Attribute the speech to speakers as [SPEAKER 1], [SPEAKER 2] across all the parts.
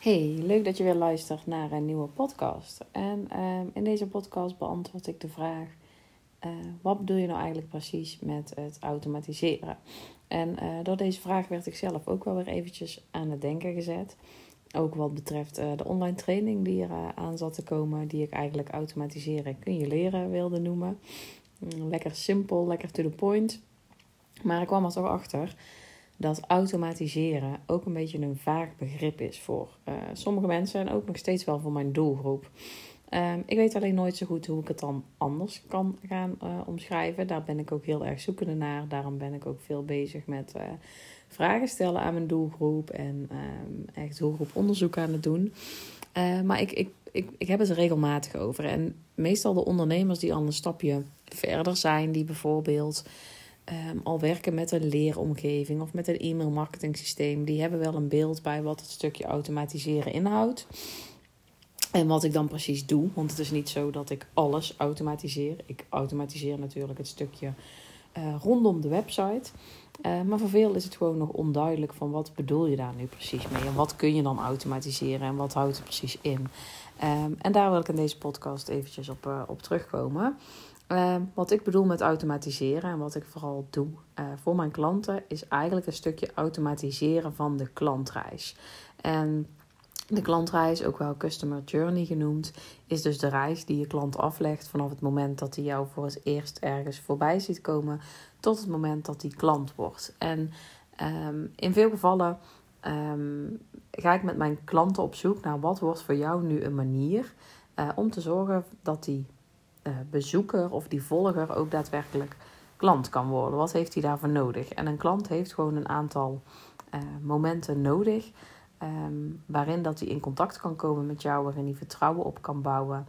[SPEAKER 1] Hey, leuk dat je weer luistert naar een nieuwe podcast. En uh, in deze podcast beantwoord ik de vraag: uh, wat bedoel je nou eigenlijk precies met het automatiseren? En uh, door deze vraag werd ik zelf ook wel weer eventjes aan het denken gezet. Ook wat betreft de online training die er aan zat te komen, die ik eigenlijk automatiseren kun je leren wilde noemen. Mm, lekker simpel, lekker to the point. Maar ik kwam er toch achter dat automatiseren ook een beetje een vaag begrip is voor uh, sommige mensen en ook nog steeds wel voor mijn doelgroep. Um, ik weet alleen nooit zo goed hoe ik het dan anders kan gaan uh, omschrijven. Daar ben ik ook heel erg zoekende naar. Daarom ben ik ook veel bezig met uh, vragen stellen aan mijn doelgroep en um, echt doelgroeponderzoek aan het doen. maar ik, ik, ik, ik heb het regelmatig over. En meestal de ondernemers die al een stapje verder zijn, die bijvoorbeeld Ehm, al werken met een leeromgeving of met een e-mail marketing systeem, die hebben wel een beeld bij wat het stukje automatiseren inhoudt. En wat ik dan precies doe, want het is niet zo dat ik alles automatiseer. Ik automatiseer natuurlijk het stukje uh, rondom de website. Uh, maar voor veel is het gewoon nog onduidelijk van wat bedoel je daar nu precies mee en wat kun je dan automatiseren en wat houdt het precies in. Um, en daar wil ik in deze podcast eventjes op, uh, op terugkomen. Uh, wat ik bedoel met automatiseren en wat ik vooral doe uh, voor mijn klanten, is eigenlijk een stukje automatiseren van de klantreis. En de klantreis, ook wel customer journey genoemd, is dus de reis die je klant aflegt vanaf het moment dat hij jou voor het eerst ergens voorbij ziet komen, tot het moment dat hij klant wordt. En um, in veel gevallen um, ga ik met mijn klanten op zoek naar wat wordt voor jou nu een manier uh, om te zorgen dat die bezoeker of die volger ook daadwerkelijk klant kan worden. Wat heeft hij daarvoor nodig? En een klant heeft gewoon een aantal uh, momenten nodig. Um, waarin dat hij in contact kan komen met jou, waarin hij vertrouwen op kan bouwen.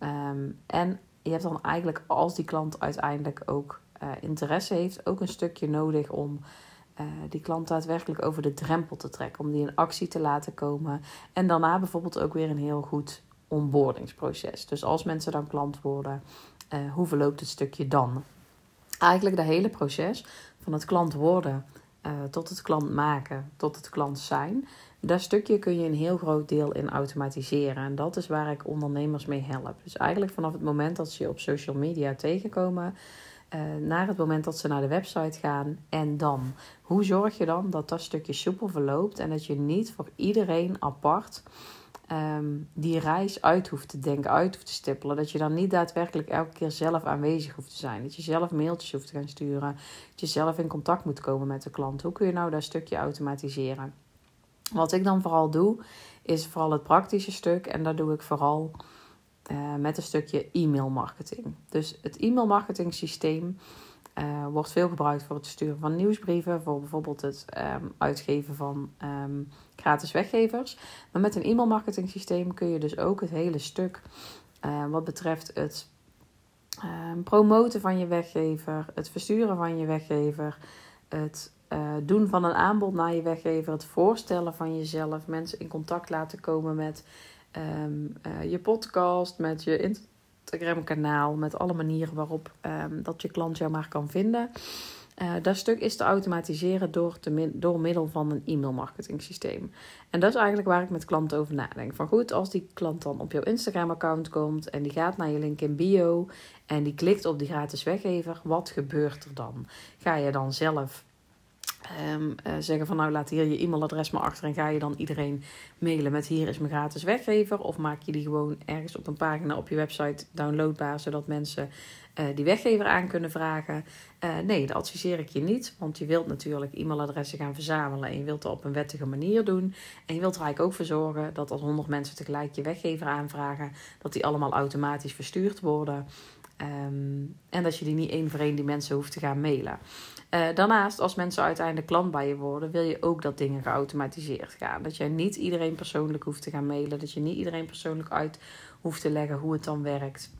[SPEAKER 1] Um, en je hebt dan eigenlijk, als die klant uiteindelijk ook uh, interesse heeft, ook een stukje nodig om die klant daadwerkelijk over de drempel te trekken. Om die in actie te laten komen. En daarna bijvoorbeeld ook weer een heel goed onboardingsproces. Dus als mensen dan klant worden, uh, hoe verloopt het stukje dan? Eigenlijk de hele proces van het klant worden uh, tot het klant maken, tot het klant zijn. Dat stukje kun je een heel groot deel in automatiseren. En dat is waar ik ondernemers mee help. Dus eigenlijk vanaf het moment dat ze je op social media tegenkomen, uh, naar het moment dat ze naar de website gaan en dan. Hoe zorg je dan dat dat stukje soepel verloopt en dat je niet voor iedereen apart um, die reis uit hoeft te denken, uit hoeft te stippelen. Dat je dan niet daadwerkelijk elke keer zelf aanwezig hoeft te zijn. Dat je zelf mailtjes hoeft te gaan sturen. Dat je zelf in contact moet komen met de klant. Hoe kun je nou dat stukje automatiseren? Wat ik dan vooral doe, is vooral het praktische stuk. En dat doe ik vooral uh, met een stukje e-mail marketing. Dus het e-mail marketing systeem uh, wordt veel gebruikt voor het sturen van nieuwsbrieven, voor bijvoorbeeld het um, uitgeven van um, gratis weggevers. Maar met een e-mailmarketing systeem kun je dus ook het hele stuk uh, wat betreft het um, promoten van je weggever, het versturen van je weggever, het uh, doen van een aanbod naar je weggever, het voorstellen van jezelf, mensen in contact laten komen met je podcast, met je Instagram-kanaal met alle manieren waarop um, dat je klant jou maar kan vinden. Uh, dat stuk is te automatiseren door, door middel van een e-mail systeem. En dat is eigenlijk waar ik met klanten over nadenk. Van goed, als die klant dan op jouw Instagram-account komt en die gaat naar je link in bio en die klikt op die gratis weggever, wat gebeurt er dan? Ga je dan zelf Um, uh, zeggen van nou laat hier je e-mailadres maar achter en ga je dan iedereen mailen met hier is mijn gratis weggever of maak je die gewoon ergens op een pagina op je website downloadbaar zodat mensen uh, die weggever aan kunnen vragen. Uh, nee, dat adviseer ik je niet, want je wilt natuurlijk e-mailadressen gaan verzamelen en je wilt dat op een wettige manier doen. En je wilt er eigenlijk ook voor zorgen dat als 100 mensen tegelijk je weggever aanvragen, dat die allemaal automatisch verstuurd worden. Um, en dat je die niet één voor één die mensen hoeft te gaan mailen. Uh, daarnaast, als mensen uiteindelijk klant bij je worden, wil je ook dat dingen geautomatiseerd gaan. Dat jij niet iedereen persoonlijk hoeft te gaan mailen. Dat je niet iedereen persoonlijk uit hoeft te leggen hoe het dan werkt.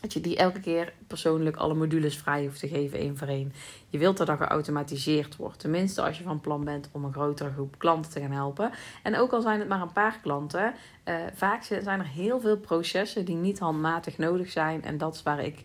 [SPEAKER 1] Dat je die elke keer persoonlijk alle modules vrij hoeft te geven, één voor één. Je wilt dat dat geautomatiseerd wordt. Tenminste, als je van plan bent om een grotere groep klanten te gaan helpen. En ook al zijn het maar een paar klanten, uh, vaak zijn er heel veel processen die niet handmatig nodig zijn. En dat is waar ik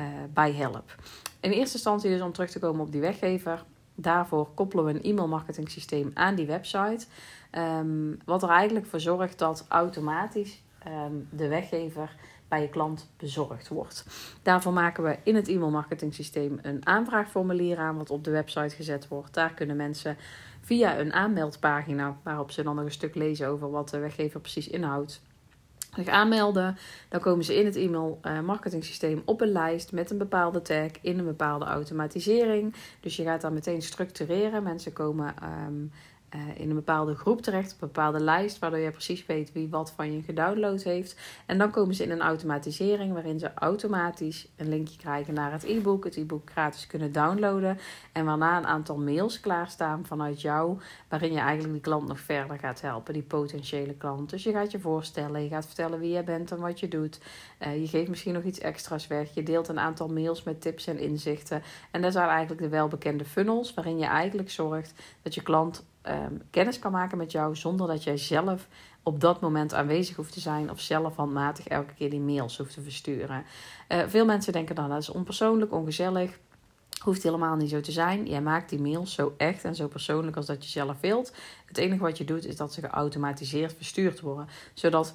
[SPEAKER 1] uh, bij help. In eerste instantie dus om terug te komen op die weggever. Daarvoor koppelen we een e-mail marketing systeem aan die website. Ehm, wat er eigenlijk voor zorgt dat automatisch ehm, de weggever bij je klant bezorgd wordt. Daarvoor maken we in het e-mail marketing systeem een aanvraagformulier aan, wat op de website gezet wordt. Daar kunnen mensen via een aanmeldpagina, waarop ze dan nog een stuk lezen over wat de weggever precies inhoudt zich aanmelden. Dan komen ze in het e-mail uh, marketing systeem op een lijst met een bepaalde tag in een bepaalde automatisering. Dus je gaat dan meteen structureren. Mensen komen um, uh, in een bepaalde groep terecht, op een bepaalde lijst, waardoor je precies weet wie wat van je gedownload heeft. En dan komen ze in een automatisering waarin ze automatisch een linkje krijgen naar het e-book, het e-book gratis kunnen downloaden. En waarna een aantal mails klaarstaan vanuit jou, waarin je eigenlijk die klant nog verder gaat helpen, die potentiële klant. Dus je gaat je voorstellen, je gaat vertellen wie je bent en wat je doet. Uh, je geeft misschien nog iets extra's weg. Je deelt een aantal mails met tips en inzichten. En dat zijn eigenlijk de welbekende funnels, waarin je eigenlijk zorgt dat je klant um, kennis kan maken met jou zonder dat jij zelf op dat moment aanwezig hoeft te zijn of zelf handmatig elke keer die mails hoeft te versturen. Uh, veel mensen denken dan dat is onpersoonlijk, ongezellig. Hoeft helemaal niet zo te zijn. Jij maakt die mails zo echt en zo persoonlijk als dat je zelf wilt. Het enige wat je doet is dat ze geautomatiseerd verstuurd worden. Zodat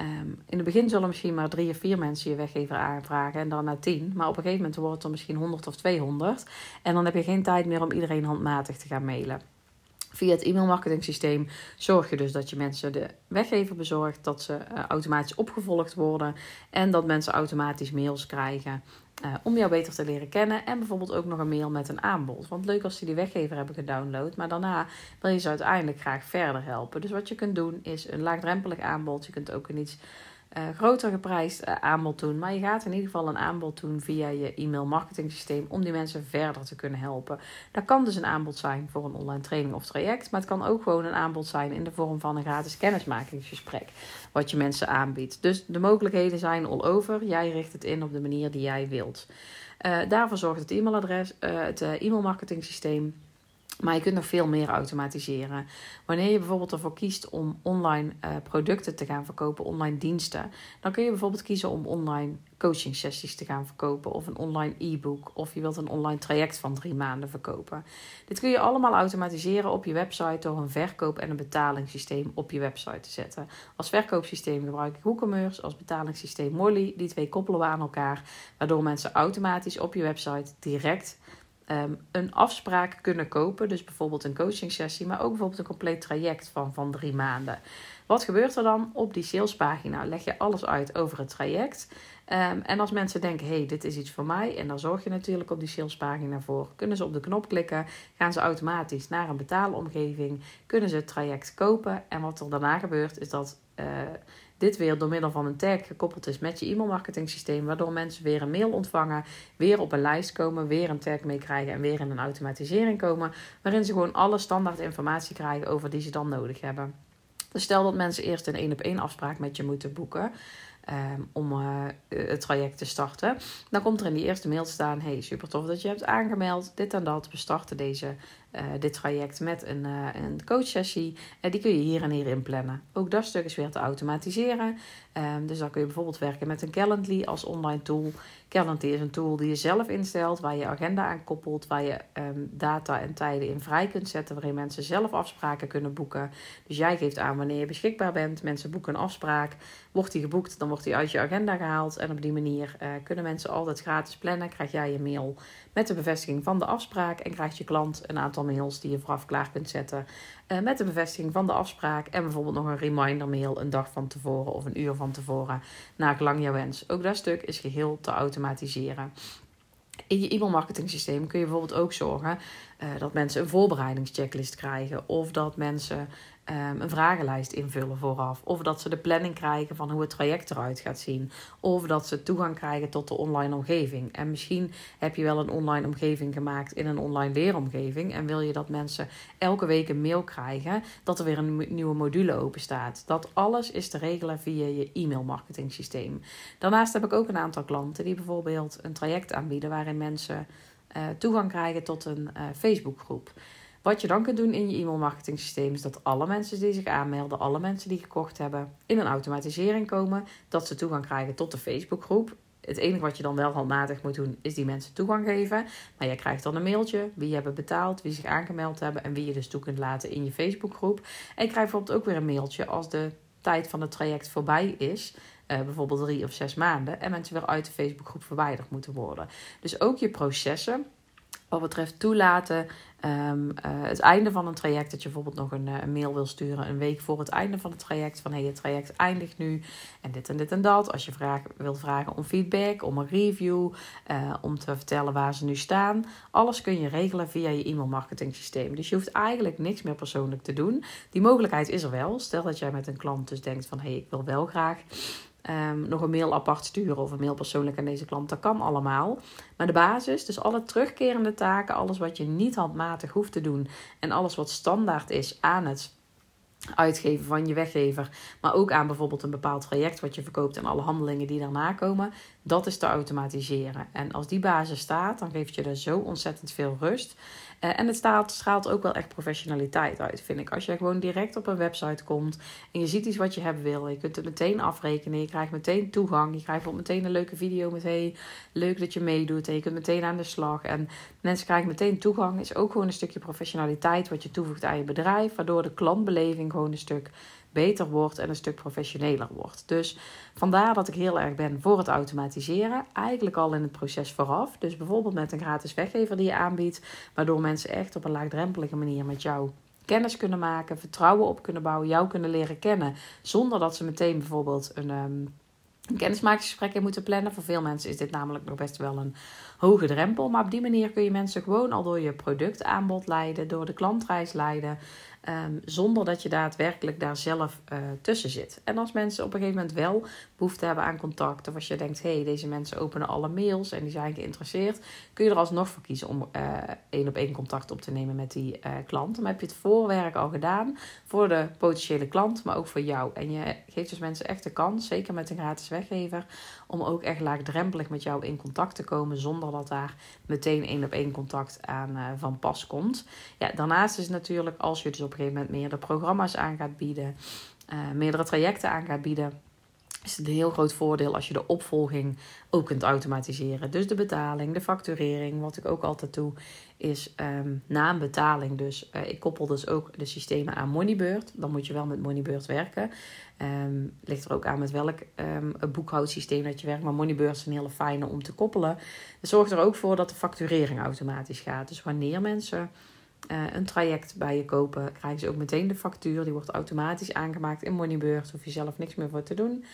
[SPEAKER 1] um, in het begin zullen misschien maar drie of vier mensen je weggever aanvragen en daarna tien. Maar op een gegeven moment wordt het er misschien 100 of 200. En dan heb je geen tijd meer om iedereen handmatig te gaan mailen. Via het e-mailmarketing systeem zorg je dus dat je mensen de weggever bezorgt, dat ze uh, automatisch opgevolgd worden en dat mensen automatisch mails krijgen uh, om jou beter te leren kennen. En bijvoorbeeld ook nog een mail met een aanbod. Want leuk als ze die weggever hebben gedownload, maar daarna wil je ze uiteindelijk graag verder helpen. Dus wat je kunt doen is een laagdrempelig aanbod. Je kunt ook een iets uh, groter geprijsd uh, aanbod doen. Maar je gaat in ieder geval een aanbod doen via je e-mail marketing systeem om die mensen verder te kunnen helpen. Dat kan dus een aanbod zijn voor een online training of traject. Maar het kan ook gewoon een aanbod zijn in de vorm van een gratis kennismakingsgesprek. Wat je mensen aanbiedt. Dus de mogelijkheden zijn all over. Jij richt het in op de manier die jij wilt. Uh, daarvoor zorgt het e-mailadres, het e-mail marketing systeem maar je kunt nog veel meer automatiseren. Wanneer je bijvoorbeeld ervoor kiest om online uh, producten te gaan verkopen, online diensten, dan kun je bijvoorbeeld kiezen om online coaching sessies te gaan verkopen of een online e-book of je wilt een online traject van drie maanden verkopen. Dit kun je allemaal automatiseren op je website door een verkoop- en een betalingssysteem op je website te zetten. Als verkoopsysteem gebruik ik WooCommerce, als betalingssysteem Molly. Die twee koppelen we aan elkaar, waardoor mensen automatisch op je website direct um, een afspraak kunnen kopen. Dus bijvoorbeeld een coaching sessie, maar ook bijvoorbeeld een compleet traject van, van drie maanden. Wat gebeurt er dan? Op die salespagina leg je alles uit over het traject. Um, en als mensen denken, hey, dit is iets voor mij, en dan zorg je natuurlijk op die salespagina voor, kunnen ze op de knop klikken, gaan ze automatisch naar een betaalomgeving, kunnen ze het traject kopen. En wat er daarna gebeurt, is dat uh, dit weer door middel van een tag gekoppeld is met je e-mailmarketing systeem, waardoor mensen weer een mail ontvangen, weer op een lijst komen, weer een tag meekrijgen en weer in een automatisering komen, waarin ze gewoon alle standaard informatie krijgen over die ze dan nodig hebben. Dus stel dat mensen eerst een één op één afspraak met je moeten boeken. Um, om uh, het traject te starten. Dan komt er in die eerste mail staan: Hey, super tof dat je hebt aangemeld. Dit en dat. We starten deze uh, dit traject met een, uh, een coachsessie. Uh, die kun je hier en hier inplannen. Ook dat stuk is weer te automatiseren. Um, dus dan kun je bijvoorbeeld werken met een Calendly als online tool. Calendly is een tool die je zelf instelt, waar je agenda aan koppelt, waar je um, data en tijden in vrij kunt zetten, waarin mensen zelf afspraken kunnen boeken. Dus jij geeft aan wanneer je beschikbaar bent. Mensen boeken een afspraak. Wordt die geboekt, dan wordt die uit je agenda gehaald. En op die manier kunnen mensen altijd gratis plannen. Krijg jij je mail met de bevestiging van de afspraak en krijgt je klant een aantal mails die je vooraf klaar kunt zetten uh, met de bevestiging van de afspraak en bijvoorbeeld nog een reminder mail een dag van tevoren of een uur van tevoren naar gelang jouw wens. Ook dat stuk is geheel te automatiseren. In je e-mail marketing systeem kun je bijvoorbeeld ook zorgen uh, dat mensen een voorbereidingschecklist krijgen of dat mensen um, een vragenlijst invullen vooraf. Of dat ze de planning krijgen van hoe het traject eruit gaat zien. Of dat ze toegang krijgen tot de online omgeving. En misschien heb je wel een online omgeving gemaakt in een online leeromgeving. En wil je dat mensen elke week een mail krijgen dat er weer een nieuwe module open staat. Dat alles is te regelen via je e-mail marketing systeem. Daarnaast heb ik ook een aantal klanten die bijvoorbeeld een traject aanbieden waarin mensen uh, toegang krijgen tot een uh, Facebookgroep. Wat je dan kunt doen in je e-mail marketing systeem is dat alle mensen die zich aanmelden, alle mensen die gekocht hebben, in een automatisering komen. Dat ze toegang krijgen tot de Facebookgroep. Het enige wat je dan wel handmatig moet doen, is die mensen toegang geven. Maar je krijgt dan een mailtje, wie hebben betaald, wie zich aangemeld hebben en wie je dus toe kunt laten in je Facebookgroep. En je krijgt bijvoorbeeld ook weer een mailtje als de tijd van het traject voorbij is. Uh, bijvoorbeeld drie of zes maanden. En mensen weer uit de Facebookgroep verwijderd moeten worden. Dus ook je processen wat betreft toelaten, um, het einde van een traject, dat je bijvoorbeeld nog een, uh, een, mail wil sturen een week voor het einde van het traject. Van hey, het traject eindigt nu en dit en dit en dat. Als je vraag, wilt vragen om feedback, om een review, uh, om te vertellen waar ze nu staan. Alles kun je regelen via je e-mail marketing systeem. Dus je hoeft eigenlijk niks meer persoonlijk te doen. Die mogelijkheid is er wel. Stel dat jij met een klant dus denkt van hey, ik wil wel graag Um, nog een mail apart sturen of een mail persoonlijk aan deze klant. Dat kan allemaal. Maar de basis, dus alle terugkerende taken, alles wat je niet handmatig hoeft te doen en alles wat standaard is aan het uitgeven van je weggever, maar ook aan bijvoorbeeld een bepaald traject wat je verkoopt en alle handelingen die daarna komen, dat is te automatiseren. En als die basis staat, dan geeft je er zo ontzettend veel rust. Uh, en het straalt, straalt ook wel echt professionaliteit uit, vind ik. Als je gewoon direct op een website komt en je ziet iets wat je hebben wil, je kunt het meteen afrekenen, je krijgt meteen toegang, je krijgt meteen een leuke video met leuk dat je meedoet en je kunt meteen aan de slag. En mensen krijgen meteen toegang, is ook gewoon een stukje professionaliteit wat je toevoegt aan je bedrijf, waardoor de klantbeleving gewoon een stuk beter wordt en een stuk professioneler wordt. Dus vandaar dat ik heel erg ben voor het automatiseren. Eigenlijk al in het proces vooraf. Dus bijvoorbeeld met een gratis weggever die je aanbiedt, waardoor mensen echt op een laagdrempelige manier met jou kennis kunnen maken, vertrouwen op kunnen bouwen, jou kunnen leren kennen, zonder dat ze meteen bijvoorbeeld een, um, een kennismakingsgesprek in moeten plannen. Voor veel mensen is dit namelijk nog best wel een hoge drempel. Maar op die manier kun je mensen gewoon al door je productaanbod leiden, door de klantreis leiden. Ehm, zonder dat je daadwerkelijk daar zelf uh, tussen zit. En als mensen op een gegeven moment wel behoefte hebben aan contact, of als je denkt, hé, hey, deze mensen openen alle mails en die zijn geïnteresseerd, kun je er alsnog voor kiezen om uh, één op één contact op te nemen met die uh, klant. Dan heb je het voorwerk al gedaan voor de potentiële klant, maar ook voor jou. En je geeft dus mensen echt de kans, zeker met een gratis weggever, om ook echt laagdrempelig met jou in contact te komen zonder dat daar meteen één op één contact aan van pas komt. Ja, daarnaast is natuurlijk als je dus op een gegeven moment meerdere programma's aan gaat bieden, uh, meerdere trajecten aan gaat bieden, is het een heel groot voordeel als je de opvolging ook kunt automatiseren. Dus de betaling, de facturering, wat ik ook altijd doe, is um, na een betaling. Dus uh, ik koppel dus ook de systemen aan Moneybird. Dan moet je wel met Moneybird werken. Um, ligt er ook aan met welk um, boekhoudsysteem dat je werkt. Maar Moneybird is een hele fijne om te koppelen. Het zorgt er ook voor dat de facturering automatisch gaat. Dus wanneer mensen uh, een traject bij je kopen, krijgen ze ook meteen de factuur. Die wordt automatisch aangemaakt in Moneybird. Hoef je zelf niks meer voor te doen.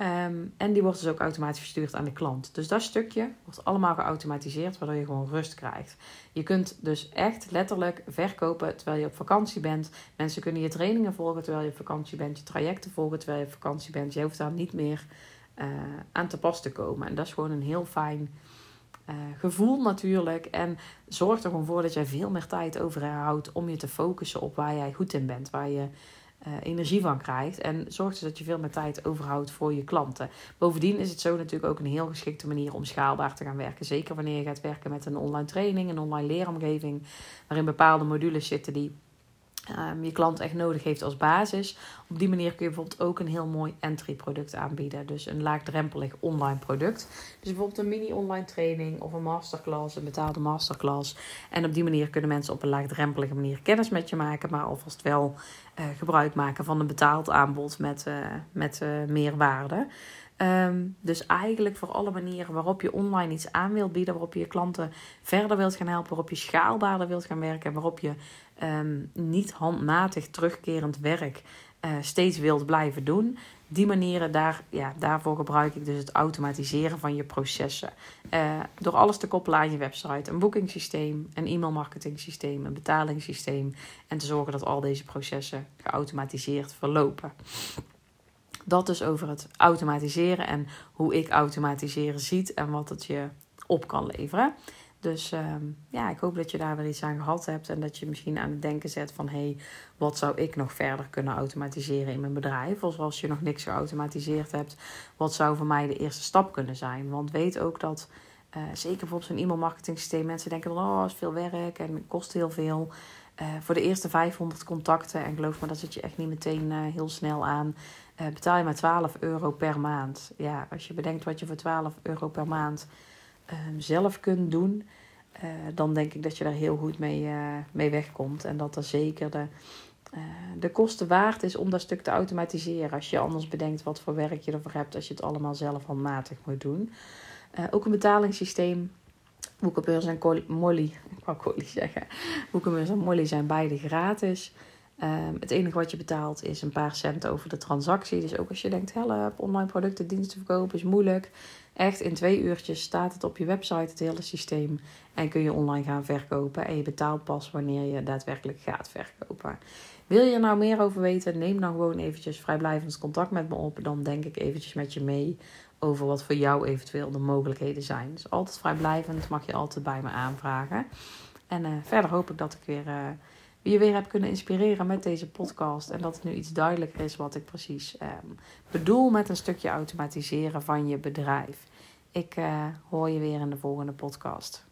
[SPEAKER 1] Um, en die wordt dus ook automatisch verstuurd aan de klant. Dus dat stukje wordt allemaal geautomatiseerd, waardoor je gewoon rust krijgt. Je kunt dus echt letterlijk verkopen terwijl je op vakantie bent. Mensen kunnen je trainingen volgen terwijl je op vakantie bent. Je trajecten volgen terwijl je op vakantie bent. Je hoeft daar niet meer uh, aan te pas te komen. En dat is gewoon een heel fijn uh, gevoel natuurlijk. En zorg er gewoon voor dat jij veel meer tijd overhoudt om je te focussen op waar jij goed in bent. Waar je uh, energie van krijgt. En zorg dus dat je veel meer tijd overhoudt voor je klanten. Bovendien is het zo natuurlijk ook een heel geschikte manier om schaalbaar te gaan werken. Zeker wanneer je gaat werken met een online training, een online leeromgeving. Waarin bepaalde modules zitten die um, je klant echt nodig heeft als basis. Op die manier kun je bijvoorbeeld ook een heel mooi entry product aanbieden. Dus een laagdrempelig online product. Dus bijvoorbeeld een mini online training of een masterclass, een betaalde masterclass. En op die manier kunnen mensen op een laagdrempelige manier kennis met je maken. Maar alvast wel uh, gebruik maken van een betaald aanbod met, uh, met uh, meer waarde. Um, dus eigenlijk voor alle manieren waarop je online iets aan wilt bieden, waarop je je klanten verder wilt gaan helpen, waarop je schaalbaarder wilt gaan werken, waarop je um, niet handmatig terugkerend werk uh, steeds wilt blijven doen. Die manieren, daar, ja, daarvoor gebruik ik dus het automatiseren van je processen. Uh, door alles te koppelen aan je website. Een boekingssysteem, een e-mail marketing systeem, een betalingssysteem. En te zorgen dat al deze processen geautomatiseerd verlopen. Dat dus over het automatiseren en hoe ik automatiseren ziet en wat het je op kan leveren. Dus uh, ja, ik hoop dat je daar weer iets aan gehad hebt en dat je misschien aan het denken zet van hé, hey, wat zou ik nog verder kunnen automatiseren in mijn bedrijf? Of als je nog niks geautomatiseerd hebt, wat zou voor mij de eerste stap kunnen zijn? Want weet ook dat, uh, zeker bijvoorbeeld zo'n e-mail marketing systeem, mensen denken dan oh, is veel werk en kost heel veel. voor de eerste 500 contacten, en geloof me, dat zit je echt niet meteen heel snel aan, betaal je maar 12 euro per maand. Ja, als je bedenkt wat je voor 12 euro per maand ehm, zelf kunt doen, dan denk ik dat je daar heel goed mee, mee wegkomt. En dat er zeker de de kosten waard is om dat stuk te automatiseren. Als je anders bedenkt wat voor werk je ervoor hebt als je het allemaal zelf handmatig moet doen. Ook een betalingssysteem. Boekenbeurs en Molly, ik wou zeggen. Boekenbeurs en Molly zijn beide gratis. Um, het enige wat je betaalt is een paar cent over de transactie. Dus ook als je denkt, help, online producten, diensten verkopen is moeilijk. Echt in twee uurtjes staat het op je website, het hele systeem. En kun je online gaan verkopen. En je betaalt pas wanneer je daadwerkelijk gaat verkopen. Wil je er nou meer over weten? Neem dan gewoon eventjes vrijblijvend contact met me op. Dan denk ik eventjes met je mee over wat voor jou eventueel de mogelijkheden zijn. Dus altijd vrijblijvend, mag je altijd bij me aanvragen. En uh, verder hoop ik dat ik weer, uh, je weer heb kunnen inspireren met deze podcast. En dat het nu iets duidelijker is wat ik precies um, bedoel met een stukje automatiseren van je bedrijf. Ik uh, hoor je weer in de volgende podcast.